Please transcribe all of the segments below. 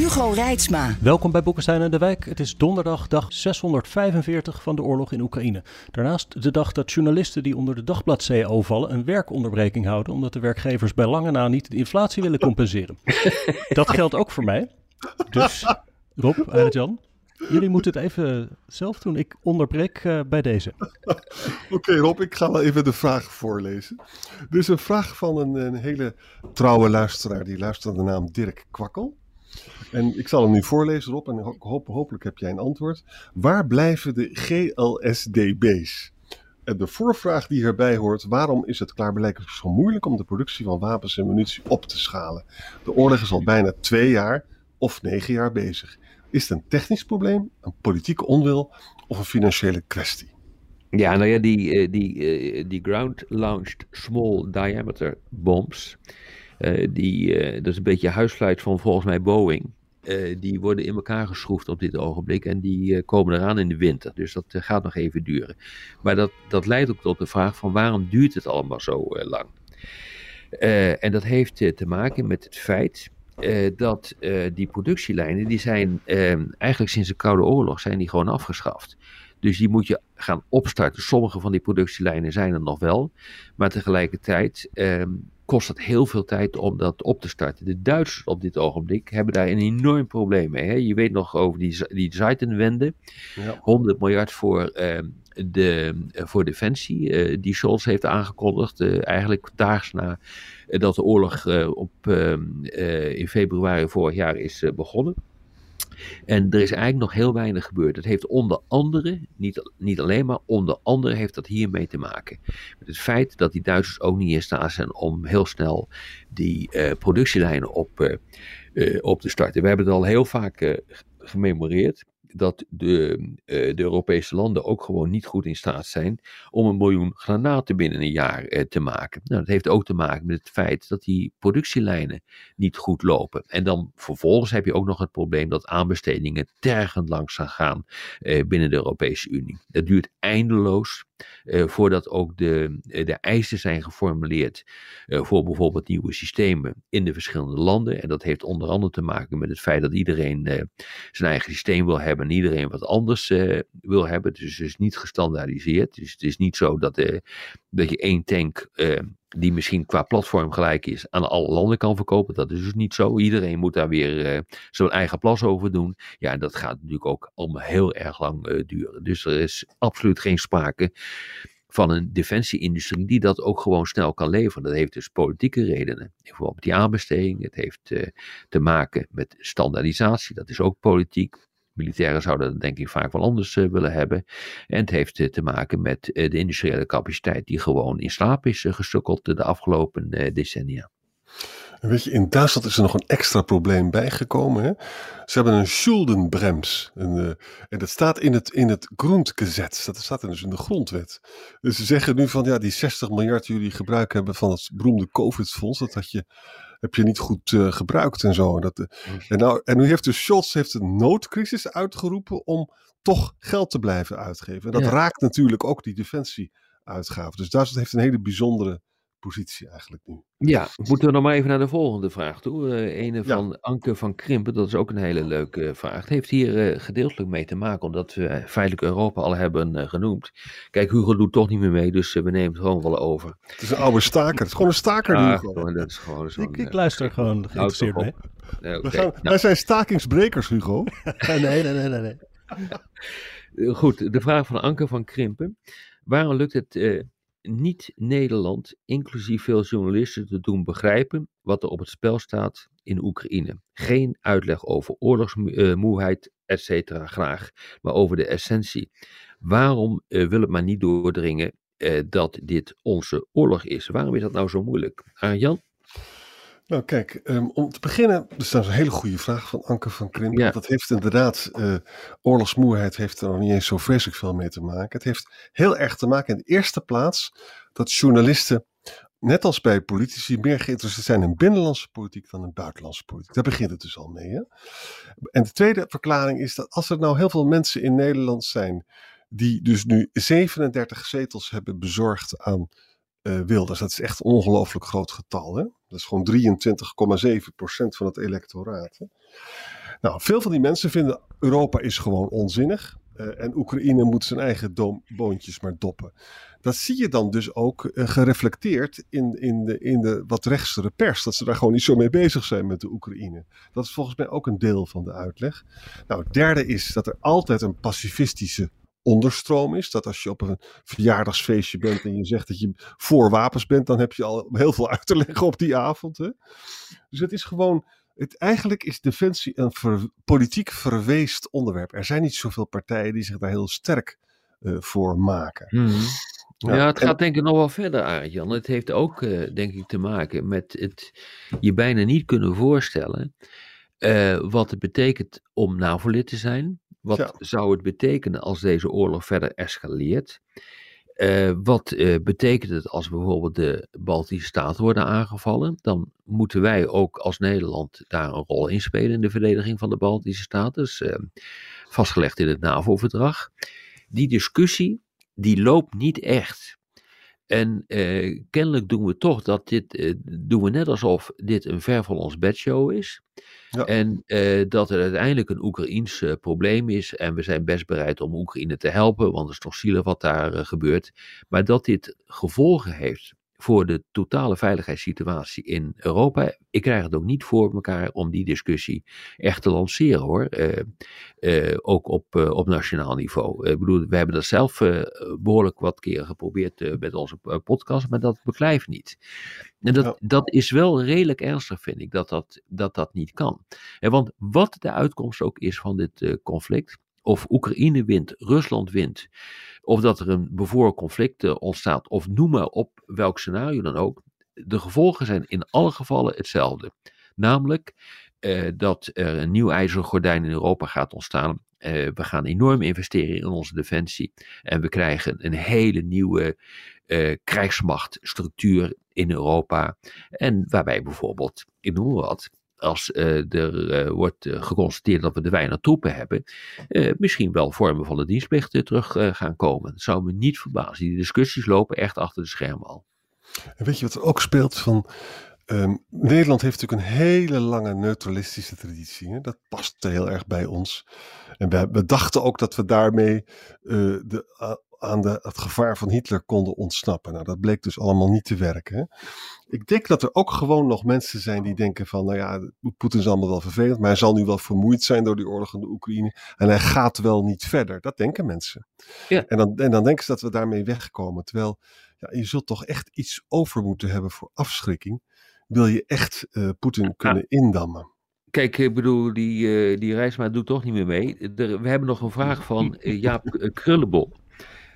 Hugo Reitsma. Welkom bij Boekenstein en de Wijk. Het is donderdag, dag 645 van de oorlog in Oekraïne. Daarnaast de dag dat journalisten die onder de dagblad-CEO vallen een werkonderbreking houden, omdat de werkgevers bij lange na niet de inflatie willen compenseren. dat geldt ook voor mij. Dus, Rob, Arjan, jullie moeten het even zelf doen. Ik onderbreek uh, bij deze. Oké Rob, ik ga wel even de vraag voorlezen. Dit is een vraag van een, een hele trouwe luisteraar. Die luistert naar de naam Dirk Kwakkel. En ik zal hem nu voorlezen, Rob, en hopelijk heb jij een antwoord. Waar blijven de GLSDB's? En de voorvraag die erbij hoort, waarom is het klaarblijkelijk zo moeilijk om de productie van wapens en munitie op te schalen? De oorlog is al bijna twee jaar of negen jaar bezig. Is het een technisch probleem, een politieke onwil of een financiële kwestie? Ja, nou ja, die, die, die ground-launched small diameter bombs, die, dat is een beetje huisfluit van volgens mij Boeing. Uh, die worden in elkaar geschroefd op dit ogenblik en die komen eraan in de winter. Dus dat gaat nog even duren. Maar dat, dat leidt ook tot de vraag van waarom duurt het allemaal zo lang? en dat heeft te maken met het feit dat die productielijnen, die zijn eigenlijk sinds de Koude Oorlog, zijn die gewoon afgeschaft. Dus die moet je gaan opstarten. Sommige van die productielijnen zijn er nog wel. Maar tegelijkertijd kost het heel veel tijd om dat op te starten. De Duitsers op dit ogenblik hebben daar een enorm probleem mee. Hè? Je weet nog over die, die Zeitenwende. Ja. 100 miljard voor, uh, de, voor defensie, uh, die Scholz heeft aangekondigd. Uh, eigenlijk daags na dat de oorlog op, in februari vorig jaar is begonnen. En er is eigenlijk nog heel weinig gebeurd. Het heeft onder andere, niet, niet alleen maar, onder andere heeft dat hiermee te maken. Met het feit dat die Duitsers ook niet in staat zijn om heel snel die uh, productielijnen op, uh, uh, op te starten. We hebben het al heel vaak gememoreerd dat de, uh, de, Europese landen ook gewoon niet goed in staat zijn om een miljoen granaten binnen een jaar uh, te maken. Nou, dat heeft ook te maken met het feit dat die productielijnen niet goed lopen. En dan vervolgens heb je ook nog het probleem dat aanbestedingen tergend langzaam gaan uh, binnen de Europese Unie. Dat duurt eindeloos. Uh, voordat ook de, de eisen zijn geformuleerd uh, voor bijvoorbeeld nieuwe systemen in de verschillende landen. En dat heeft onder andere te maken met het feit dat iedereen zijn eigen systeem wil hebben en iedereen wat anders wil hebben. Dus het is niet gestandaardiseerd. Dus het is niet zo dat, dat je één tank die misschien qua platform gelijk is, aan alle landen kan verkopen. Dat is dus niet zo. Iedereen moet daar weer uh, zijn eigen plas over doen. Ja, dat gaat natuurlijk ook allemaal heel erg lang uh, duren. Dus er is absoluut geen sprake van een defensieindustrie die dat ook gewoon snel kan leveren. Dat heeft dus politieke redenen. Bijvoorbeeld die aanbesteding. Het heeft uh, te maken met standaardisatie. Dat is ook politiek. Militairen zouden dat denk ik vaak wel anders uh, willen hebben. En het heeft uh, te maken met uh, de industriële capaciteit die gewoon in slaap is gesukkeld de afgelopen decennia. Weet je, in Duitsland is er nog een extra probleem bijgekomen. Hè? Ze hebben een Schuldenbrems. En, en dat staat in het, in het Grundgesetz. Dat staat dus in de grondwet. Dus ze zeggen nu van ja, die 60 miljard die jullie gebruik hebben van het beroemde COVID-fonds. Dat had je heb je niet goed uh, gebruikt en zo. Dat, uh, en, nou, en nu heeft de Scholz heeft een noodcrisis uitgeroepen om toch geld te blijven uitgeven. En dat ja. raakt natuurlijk ook die defensieuitgaven. Dus Duitsland heeft een hele bijzondere positie eigenlijk nu. Ja, moeten we nog maar even naar de volgende vraag toe. Uh, ene van ja. Anke van Krimpen, dat is ook een hele leuke vraag. Het heeft hier uh, gedeeltelijk mee te maken, omdat we feitelijk Europa al hebben uh, genoemd. Kijk, Hugo doet toch niet meer mee, dus we nemen het gewoon wel over. Het is een oude staker, het is gewoon een staker ah. Gewoon, dat is gewoon ik, ik luister gewoon geïnteresseerd mee. Nee, okay. we gaan, nou. Wij zijn stakingsbrekers, Hugo. nee, nee, nee, nee. nee. Goed, de vraag van Anke van Krimpen. Waarom lukt het niet Nederland, inclusief veel journalisten, te doen begrijpen wat er op het spel staat in Oekraïne. Geen uitleg over oorlogsmoeheid, et cetera, graag, maar over de essentie. Waarom uh, wil het maar niet doordringen uh, dat dit onze oorlog is? Waarom is dat nou zo moeilijk? Arjan? Nou kijk, ehm, om te beginnen, dus dat is een hele goede vraag van Anke van Krimp. Ja. Dat heeft inderdaad, eh oorlogsmoeheid heeft er nog niet eens zo vreselijk veel mee te maken. Het heeft heel erg te maken in de eerste plaats dat journalisten, net als bij politici, meer geïnteresseerd zijn in binnenlandse politiek dan in buitenlandse politiek. Daar begint het dus al mee. Hè? En de tweede verklaring is dat als er nou heel veel mensen in Nederland zijn die dus nu 37 zetels hebben bezorgd aan eh, Wilders. Dat is echt een ongelooflijk groot getal. Hè? Dat is gewoon 23,7% van het electoraat. Hè? Nou, veel van die mensen vinden Europa is gewoon onzinnig. eh, en Oekraïne moet zijn eigen boontjes maar doppen. Dat zie je dan dus ook eh, gereflecteerd in, in, de, in de wat rechtstere pers. Dat ze daar gewoon niet zo mee bezig zijn met de Oekraïne. Dat is volgens mij ook een deel van de uitleg. Nou, het derde is dat er altijd een pacifistische onderstroom is. Dat als je op een verjaardagsfeestje bent en je zegt dat je voor wapens bent, dan heb je al heel veel uit te leggen op die avond. Hè? Dus het is gewoon. Het, eigenlijk is defensie een ver- politiek verweest onderwerp. Er zijn niet zoveel partijen die zich daar heel sterk eh, voor maken. Ja, het en- gaat denk ik nog wel verder, Arjan. Het heeft ook, eh, denk ik, te maken met het je bijna niet kunnen voorstellen eh, wat het betekent om NAVO-lid te zijn. Wat Ja. zou het betekenen als deze oorlog verder escaleert? Eh, wat eh, betekent het als bijvoorbeeld de Baltische Staten worden aangevallen? Dan moeten wij ook als Nederland daar een rol in spelen in de verdediging van de Baltische Staten. Dus eh, vastgelegd in het NAVO-verdrag. Die discussie, die loopt niet echt. En eh, kennelijk doen we toch dat dit, eh, doen we net alsof dit een ver van ons bedshow is. Ja. En eh, dat het uiteindelijk een Oekraïns eh, probleem is. En we zijn best bereid om Oekraïne te helpen, want het is toch zielig wat daar eh, gebeurt. Maar dat dit gevolgen heeft voor de totale veiligheidssituatie in Europa. Ik krijg het ook niet voor elkaar om die discussie echt te lanceren hoor. Eh, eh, ook op, eh, op nationaal niveau. Ik bedoel, we hebben dat zelf eh, behoorlijk wat keren geprobeerd met onze podcast, maar dat beklijft niet. En dat, dat is wel redelijk ernstig, vind ik, dat dat, dat, dat niet kan. En want wat de uitkomst ook is van dit conflict, of Oekraïne wint, Rusland wint, of dat er een bevoren conflict eh, ontstaat, of noem maar op welk scenario dan ook, de gevolgen zijn in alle gevallen hetzelfde. Namelijk eh, dat er een nieuw ijzeren gordijn in Europa gaat ontstaan. Eh, we gaan enorm investeren in onze defensie. En we krijgen een hele nieuwe eh, krijgsmachtstructuur in Europa. En waarbij bijvoorbeeld, ik noem wat, als eh, er eh, wordt eh, geconstateerd dat we te weinig troepen hebben, misschien wel vormen van de dienstplicht eh, terug gaan komen. Dat zou me niet verbazen. Die discussies lopen echt achter de schermen al. En weet je wat er ook speelt? Van, ehm, Nederland heeft natuurlijk een hele lange neutralistische traditie. Hè? Dat past heel erg bij ons. En we, dachten ook dat we daarmee de, aan de, het gevaar van Hitler konden ontsnappen. Nou, dat bleek dus allemaal niet te werken. Hè? Ik denk dat er ook gewoon nog mensen zijn die denken van, nou ja, Poetin is allemaal wel vervelend, maar hij zal nu wel vermoeid zijn door die oorlog in de Oekraïne. En hij gaat wel niet verder. Dat denken mensen. Ja. En, dan, en dan denken ze dat we daarmee wegkomen. Terwijl ja, je zult toch echt iets over moeten hebben voor afschrikking. Wil je echt eh, Poetin kunnen indammen? Kijk, ik bedoel, die, eh die Reisma doet toch niet meer mee. Er- we hebben nog een vraag van eh, Jaap Krullenbol.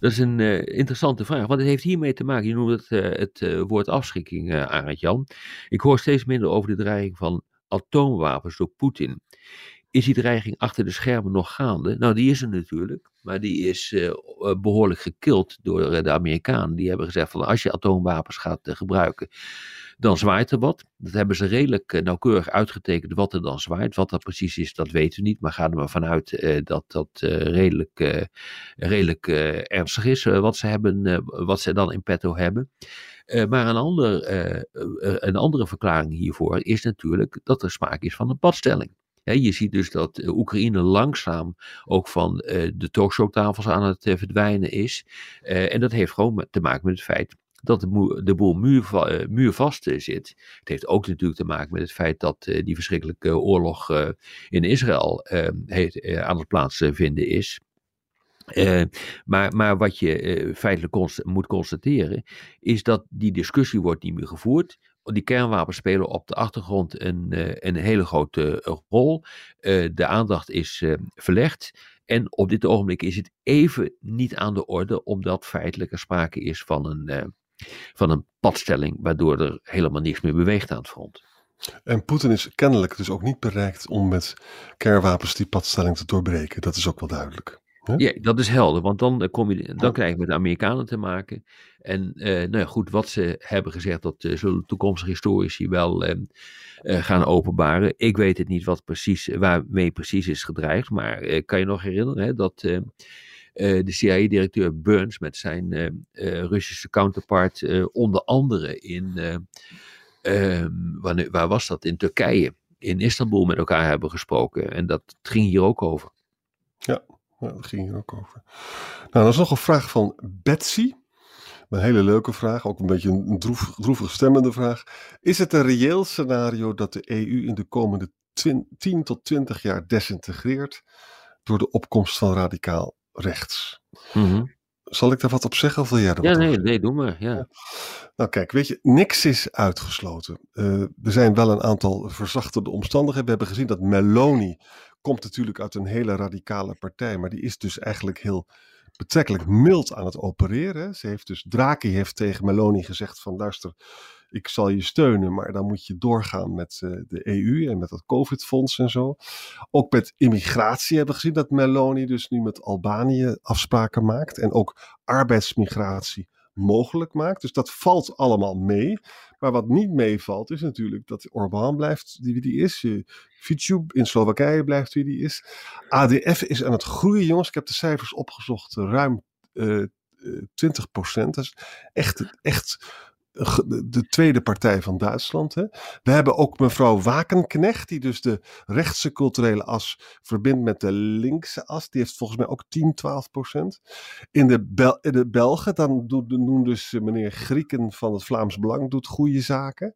Dat is een eh, interessante vraag, want het heeft hiermee te maken. Je noemt het, eh, het eh, woord afschrikking, eh Arend Jan. Ik hoor steeds minder over de dreiging van atoomwapens door Poetin. Is die dreiging achter de schermen nog gaande? Nou, die is er natuurlijk, maar die is eh, eh, behoorlijk gekild door de Amerikanen. Die hebben gezegd van als je atoomwapens gaat eh, gebruiken, dan zwaait er wat. Dat hebben ze redelijk nauwkeurig uitgetekend wat er dan zwaait. Wat dat precies is, dat weten we niet. Maar ga er maar vanuit dat dat redelijk, redelijk ernstig is. wat, ze hebben, wat ze dan in petto hebben. Maar een, ander, een andere verklaring hiervoor is natuurlijk dat er sprake is van een padstelling. Je ziet dus dat eh, Oekraïne langzaam ook van eh, de talkshowtafels aan het eh, verdwijnen is. En dat heeft gewoon te maken met het feit dat de, boel eh, muurvast zit. Het heeft ook natuurlijk te maken met het feit dat die verschrikkelijke oorlog in Israël eh, heeft, eh, aan het plaatsvinden is. Maar, maar wat je feitelijk moet constateren, is dat die discussie wordt niet meer gevoerd. Die kernwapens spelen op de achtergrond een, eh, een hele grote eh, rol. Eh, de aandacht is verlegd. En op dit ogenblik is het even niet aan de orde, omdat feitelijk er sprake is van een, van een padstelling, waardoor er helemaal niks meer beweegt aan het front. En Poetin is kennelijk dus ook niet bereikt om met kernwapens die padstelling te doorbreken. Dat is ook wel duidelijk. Ja, dat is helder, want dan, eh, kom je, dan krijg je met de Amerikanen te maken. En uh, nou ja, goed, wat ze hebben gezegd, dat uh, zullen toekomstige historici wel uh, gaan openbaren. Ik weet het niet wat precies, waarmee precies is gedreigd, maar kan je nog herinneren hè, dat de CIA-directeur Burns met zijn Russische counterpart onder andere in, ehm, wanneer, waar was dat, in Turkije, in Istanbul met elkaar hebben gesproken. En dat ging hier ook over. Ja. Ja, dat ging hier ook over. Nou, dat is nog een vraag van Betsy. Een hele leuke vraag, ook een beetje een droef, droevig stemmende vraag. Is het een reëel scenario dat de EU in de komende 10 tot 20 jaar desintegreert door de opkomst van radicaal rechts? Mm Zal ik daar wat op zeggen of wil jij er Ja, wat nee, nee, doe maar. Ja. Nou kijk, weet je, niks is uitgesloten. Uh, er zijn wel een aantal verzachtende omstandigheden. We hebben gezien dat Meloni komt natuurlijk uit een hele radicale partij, maar die is dus eigenlijk heel betrekkelijk mild aan het opereren. Ze heeft dus, Draghi heeft tegen Meloni gezegd van luister, ik zal je steunen, maar dan moet je doorgaan met uh, de EU en met dat COVID-fonds en zo. Ook met immigratie hebben we gezien dat Meloni dus nu met Albanië afspraken maakt en ook arbeidsmigratie mogelijk maakt. Dus dat valt allemaal mee. Maar wat niet meevalt is natuurlijk dat Orbán blijft wie die is. Fico in Slowakije blijft wie die is. ADF is aan het groeien, jongens. Ik heb de cijfers opgezocht. Ruim uh, 20 procent. Dat is echt, echt de tweede partij van Duitsland. Hè. We hebben ook mevrouw Wakenknecht, die dus de rechtse culturele as verbindt met de linkse as. Die heeft volgens mij ook 10, 12 procent. In de, Bel in de Belgen, dan doen dus meneer Grieken van het Vlaams Belang doet goede zaken.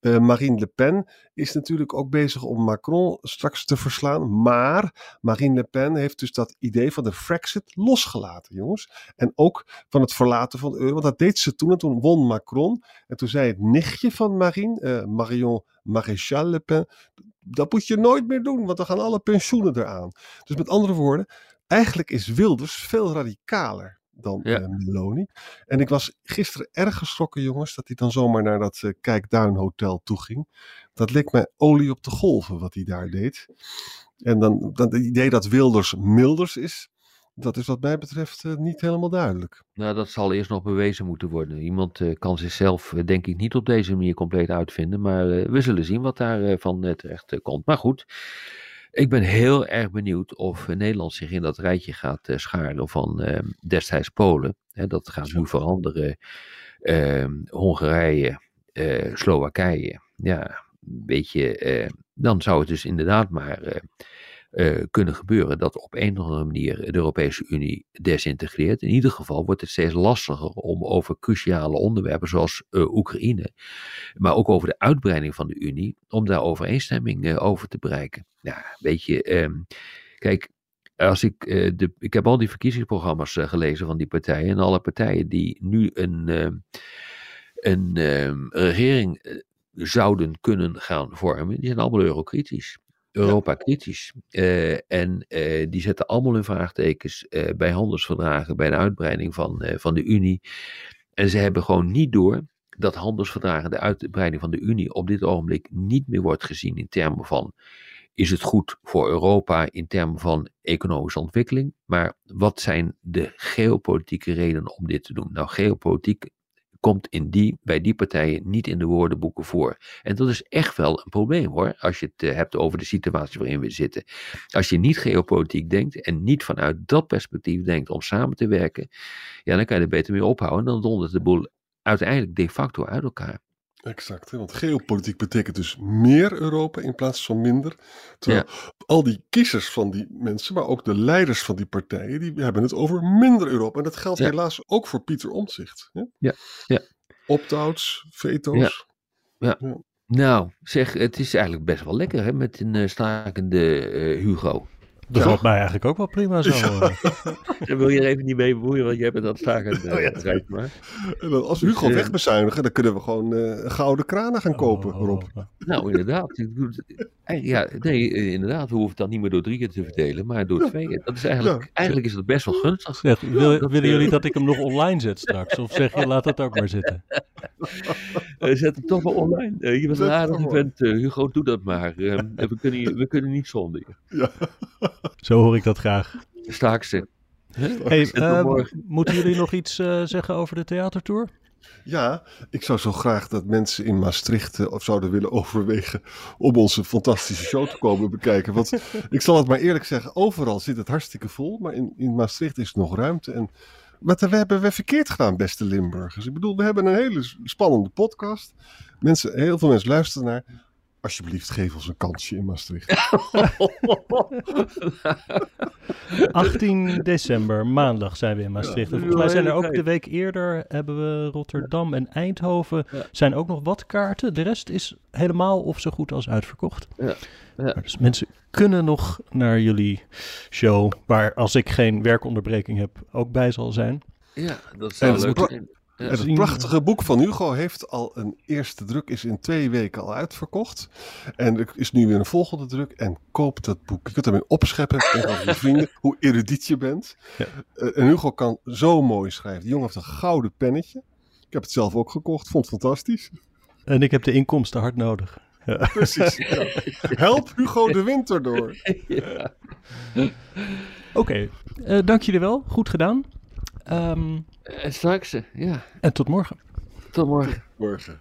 Uh, Marine Le Pen is natuurlijk ook bezig om Macron straks te verslaan. Maar Marine Le Pen heeft dus dat idee van de Frexit losgelaten, jongens. En ook van het verlaten van de euro. Want dat deed ze toen en toen won Macron. En toen zei het nichtje van Marine, uh, Marion Maréchal Le Pen. Dat moet je nooit meer doen, want dan gaan alle pensioenen eraan. Dus met andere woorden, eigenlijk is Wilders veel radicaler dan Ja. eh, Meloni. En ik was gisteren erg geschrokken, jongens, dat hij dan zomaar naar dat eh, Kijkduin Hotel toe ging. Dat leek mij olie op de golven wat hij daar deed. En dan, dan het idee dat Wilders Milders is, dat is wat mij betreft eh, niet helemaal duidelijk. Nou, dat zal eerst nog bewezen moeten worden. Iemand kan zichzelf, denk ik, niet op deze manier compleet uitvinden. Maar we zullen zien wat daarvan van terecht komt. Maar goed, ik ben heel erg benieuwd of eh, Nederland zich in dat rijtje gaat eh, scharen van eh, destijds Polen. Hè, dat gaat nu veranderen. Eh, Hongarije, eh, Slowakije. Ja, een beetje. dan zou het dus inderdaad maar. Eh, kunnen gebeuren dat op een of andere manier de Europese Unie desintegreert. In ieder geval wordt het steeds lastiger om over cruciale onderwerpen zoals eh, Oekraïne, maar ook over de uitbreiding van de Unie, om daar overeenstemming eh, over te bereiken. Ja, weet je, ehm, kijk, als ik, de, ik heb al die verkiezingsprogramma's gelezen van die partijen en alle partijen die nu een, ehm, een ehm, regering zouden kunnen gaan vormen, die zijn allemaal eurokritisch. Europa kritisch. Eh, en eh, die zetten allemaal hun vraagtekens eh, bij handelsverdragen, bij de uitbreiding van, van de Unie. En ze hebben gewoon niet door dat handelsverdragen, de uitbreiding van de Unie, op dit ogenblik niet meer wordt gezien in termen van. Is het goed voor Europa in termen van economische ontwikkeling? Maar wat zijn de geopolitieke redenen om dit te doen? Nou, geopolitiek komt in die, bij die partijen niet in de woordenboeken voor. En dat is echt wel een probleem hoor, als je het eh, hebt over de situatie waarin we zitten. Als je niet geopolitiek denkt en niet vanuit dat perspectief denkt om samen te werken, ja, dan kan je er beter mee ophouden. Dan dondert de boel uiteindelijk de facto uit elkaar. Exact, want geopolitiek betekent dus meer Europa in plaats van minder. Terwijl al die kiezers van die mensen, maar ook de leiders van die partijen, die hebben het over minder Europa. En dat geldt Ja. helaas ook voor Pieter Omtzigt. Hè? Ja, ja. Opt-outs, veto's. Nou, zeg, het is eigenlijk best wel lekker hè, met een eh, stakende eh, Hugo. Dat Ja. valt mij eigenlijk ook wel prima zo. Ja. eh. Daar wil je er even niet mee bemoeien, want jij bent dat stakend. Oh ja. rijdt maar. En dan als Hugo Dus, eh, wegbezuinigen, dan kunnen we gewoon eh, gouden kranen gaan kopen, Oh, Rob. oh, oh. Nou, inderdaad. Eh, Ja, nee, eh, inderdaad. We hoeven het dan niet meer door drie keer te verdelen, maar door twee keer. Dat is eigenlijk, Ja. eigenlijk is dat best wel gunstig. Zeg, wil- dat, willen eh, jullie dat ik hem nog online zet straks? Of zeg je, laat het ook maar zitten? Eh, zet hem toch maar online. Eh, je bent een aardige vent, eh, Hugo, doe dat maar. We, kunnen, we kunnen niet zonder je. Zo hoor ik dat graag. Staak ze. Hey, eh, morgen. moeten jullie nog iets eh, zeggen over de theatertour? Ja, ik zou zo graag dat mensen in Maastricht of zouden willen overwegen om onze fantastische show te komen bekijken. Want ik zal het maar eerlijk zeggen, overal zit het hartstikke vol, maar in, in Maastricht is nog ruimte. En wat we hebben we verkeerd gedaan, beste Limburgers. Ik bedoel, we hebben een hele spannende podcast. Mensen, heel veel mensen luisteren naar. Alsjeblieft, geef ons een kansje in Maastricht. 18 december, maandag zijn we in Maastricht. En volgens mij zijn er ook de week eerder, hebben we Rotterdam en Eindhoven. Ja. Zijn ook nog wat kaarten. De rest is helemaal of zo goed als uitverkocht. Ja, Dus mensen kunnen nog naar jullie show, waar als ik geen werkonderbreking heb, ook bij zal zijn. Ja, dat zou leuk zijn. En het prachtige boek van Hugo heeft al een eerste druk, is in twee weken al uitverkocht. En er is nu weer een volgende druk. En koop dat boek. Je kunt ermee opscheppen tegen je vrienden, hoe erudiet je bent. Ja. Eh, en Hugo kan zo mooi schrijven. Die jongen heeft een gouden pennetje. Ik heb het zelf ook gekocht, vond het fantastisch. En ik heb de inkomsten hard nodig. Precies. ja. Help Hugo de winter door. Ja. Oké, eh, dank jullie wel. Goed gedaan. Ehm, En straks, eh, ja, en tot morgen. tot morgen. Morgen.